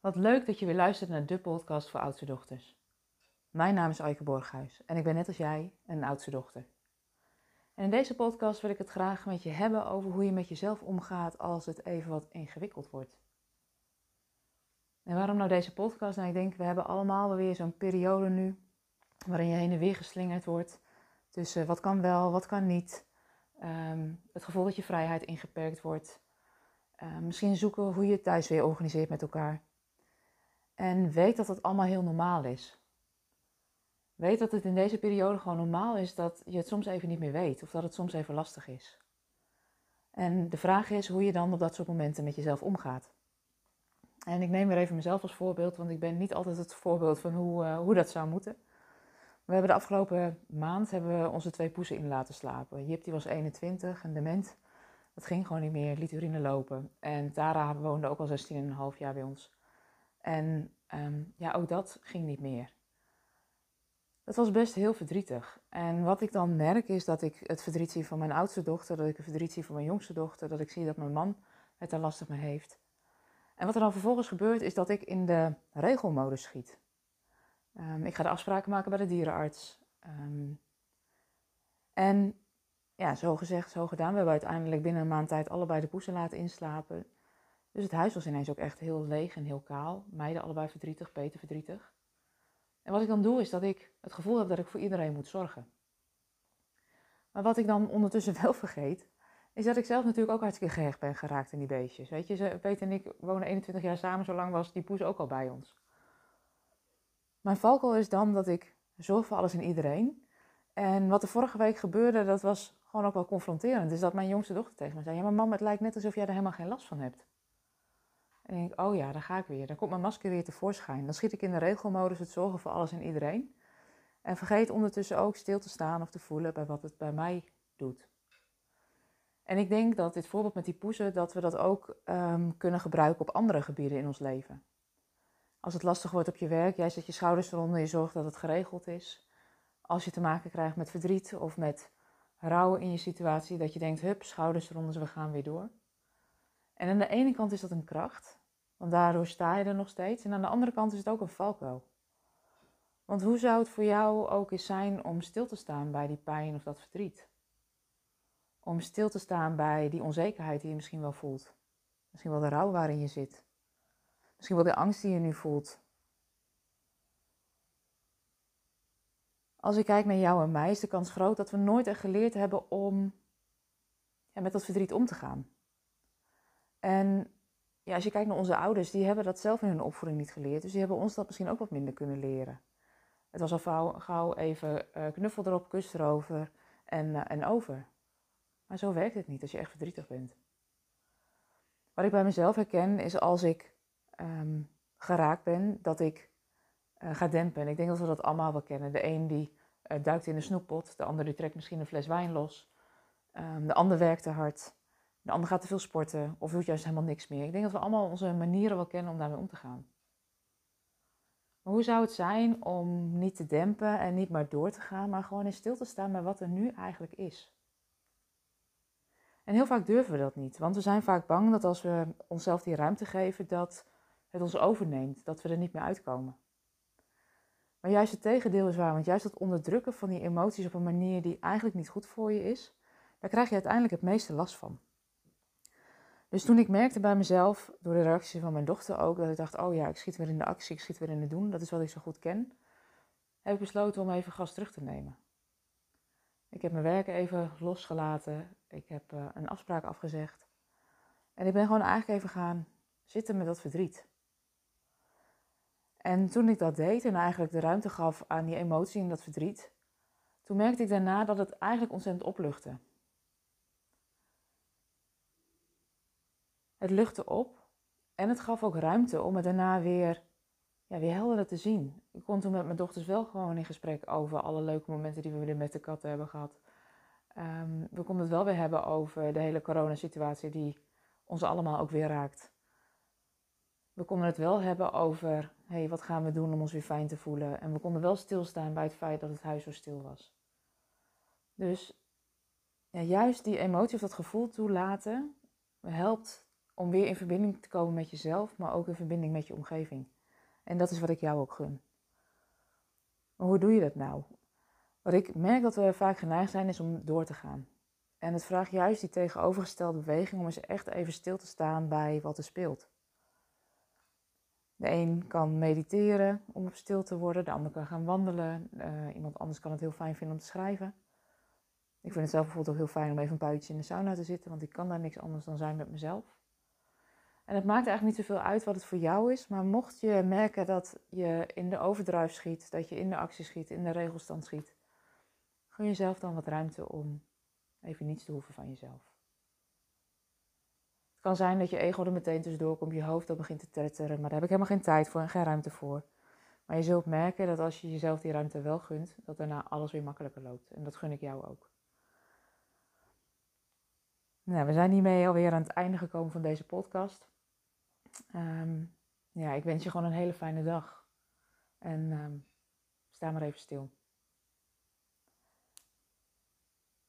Wat leuk dat je weer luistert naar de podcast voor oudste dochters. Mijn naam is Aike Borghuis en ik ben net als jij een oudste dochter. En in deze podcast wil ik het graag met je hebben over hoe je met jezelf omgaat als het even wat ingewikkeld wordt. En waarom nou deze podcast? Nou, ik denk, we hebben allemaal weer zo'n periode nu waarin je heen en weer geslingerd wordt tussen wat kan wel, wat kan niet. Ehm, het gevoel dat je vrijheid ingeperkt wordt. Ehm, misschien zoeken hoe je het thuis weer organiseert met elkaar. En weet dat het allemaal heel normaal is. Weet dat het in deze periode gewoon normaal is dat je het soms even niet meer weet of dat het soms even lastig is. En de vraag is hoe je dan op dat soort momenten met jezelf omgaat. En ik neem weer even mezelf als voorbeeld, want ik ben niet altijd het voorbeeld van hoe, uh, hoe dat zou moeten. We hebben de afgelopen maand hebben we onze twee poezen in laten slapen. Jip die was 21 en dement. Dat ging gewoon niet meer, liet urine lopen. En Tara woonde ook al 16,5 jaar bij ons. En ehm, ja, ook dat ging niet meer. Het was best heel verdrietig. En wat ik dan merk is dat ik het verdriet zie van mijn oudste dochter, dat ik het verdriet zie van mijn jongste dochter, dat ik zie dat mijn man het er lastig mee heeft. En wat er dan vervolgens gebeurt is dat ik in de regelmodus schiet. Um, ik ga de afspraken maken bij de dierenarts. Um, en ja, zo gezegd, zo gedaan. We hebben uiteindelijk binnen een maand tijd allebei de poesen laten inslapen. Dus het huis was ineens ook echt heel leeg en heel kaal. Meiden allebei verdrietig, Peter verdrietig. En wat ik dan doe is dat ik het gevoel heb dat ik voor iedereen moet zorgen. Maar wat ik dan ondertussen wel vergeet, is dat ik zelf natuurlijk ook hartstikke gehecht ben geraakt in die beestjes. Weet je, Peter en ik wonen 21 jaar samen, zo lang was die poes ook al bij ons. Mijn valkuil is dan dat ik zorg voor alles en iedereen. En wat er vorige week gebeurde, dat was gewoon ook wel confronterend. Dus dat mijn jongste dochter tegen me zei, ja maar mam, het lijkt net alsof jij er helemaal geen last van hebt. En ik denk, oh ja, daar ga ik weer. Dan komt mijn masker weer tevoorschijn. Dan schiet ik in de regelmodus het zorgen voor alles en iedereen. En vergeet ondertussen ook stil te staan of te voelen bij wat het bij mij doet. En ik denk dat dit voorbeeld met die poezen, dat we dat ook um, kunnen gebruiken op andere gebieden in ons leven. Als het lastig wordt op je werk, jij zet je schouders eronder, je zorgt dat het geregeld is. Als je te maken krijgt met verdriet of met rouw in je situatie, dat je denkt, hup, schouders eronder, we gaan weer door. En aan de ene kant is dat een kracht, want daardoor sta je er nog steeds. En aan de andere kant is het ook een valkuil. Want hoe zou het voor jou ook eens zijn om stil te staan bij die pijn of dat verdriet? Om stil te staan bij die onzekerheid die je misschien wel voelt. Misschien wel de rouw waarin je zit. Misschien wel de angst die je nu voelt. Als ik kijk naar jou en mij, is de kans groot dat we nooit echt geleerd hebben om ja, met dat verdriet om te gaan. En ja, als je kijkt naar onze ouders, die hebben dat zelf in hun opvoeding niet geleerd. Dus die hebben ons dat misschien ook wat minder kunnen leren. Het was al gauw, even uh, knuffel erop, kus erover en, uh, en over. Maar zo werkt het niet als je echt verdrietig bent. Wat ik bij mezelf herken is als ik um, geraakt ben, dat ik uh, ga dempen. En ik denk dat we dat allemaal wel kennen. De een die duikt in een snoeppot, de ander die trekt misschien een fles wijn los. Um, de ander werkt te hard. De ander gaat te veel sporten of doet juist helemaal niks meer. Ik denk dat we allemaal onze manieren wel kennen om daarmee om te gaan. Maar hoe zou het zijn om niet te dempen en niet maar door te gaan, maar gewoon in stil te staan bij wat er nu eigenlijk is? En heel vaak durven we dat niet, want we zijn vaak bang dat als we onszelf die ruimte geven, dat het ons overneemt, dat we er niet meer uitkomen. Maar juist het tegendeel is waar, want juist dat onderdrukken van die emoties op een manier die eigenlijk niet goed voor je is, daar krijg je uiteindelijk het meeste last van. Dus toen ik merkte bij mezelf, door de reactie van mijn dochter ook, dat ik dacht, oh ja, ik schiet weer in de actie, ik schiet weer in het doen, dat is wat ik zo goed ken, heb ik besloten om even gas terug te nemen. Ik heb mijn werk even losgelaten, ik heb uh, een afspraak afgezegd en ik ben gewoon eigenlijk even gaan zitten met dat verdriet. En toen ik dat deed en eigenlijk de ruimte gaf aan die emotie en dat verdriet, toen merkte ik daarna dat het eigenlijk ontzettend opluchtte. Het luchtte op en het gaf ook ruimte om het daarna weer, ja, weer helder te zien. Ik kon toen met mijn dochters wel gewoon in gesprek over alle leuke momenten die we weer met de katten hebben gehad. Um, we konden het wel weer hebben over de hele coronasituatie die ons allemaal ook weer raakt. We konden het wel hebben over, hey, wat gaan we doen om ons weer fijn te voelen? En we konden wel stilstaan bij het feit dat het huis zo stil was. Dus ja, juist die emotie of dat gevoel toelaten helpt om weer in verbinding te komen met jezelf, maar ook in verbinding met je omgeving. En dat is wat ik jou ook gun. Maar hoe doe je dat nou? Wat ik merk dat we vaak geneigd zijn, is om door te gaan. En het vraagt juist die tegenovergestelde beweging om eens echt even stil te staan bij wat er speelt. De een kan mediteren om op stil te worden, de ander kan gaan wandelen, uh, iemand anders kan het heel fijn vinden om te schrijven. Ik vind het zelf bijvoorbeeld ook heel fijn om even een buitje in de sauna te zitten, want ik kan daar niks anders dan zijn met mezelf. En het maakt eigenlijk niet zoveel uit wat het voor jou is, maar mocht je merken dat je in de overdrive schiet, dat je in de actie schiet, in de regelstand schiet, gun jezelf dan wat ruimte om even niets te hoeven van jezelf. Het kan zijn dat je ego er meteen tussendoor komt, je hoofd dat begint te tetteren, maar daar heb ik helemaal geen tijd voor en geen ruimte voor. Maar je zult merken dat als je jezelf die ruimte wel gunt, dat daarna alles weer makkelijker loopt. En dat gun ik jou ook. Nou, we zijn hiermee alweer aan het einde gekomen van deze podcast. Um, ja, ik wens je gewoon een hele fijne dag. En um, sta maar even stil.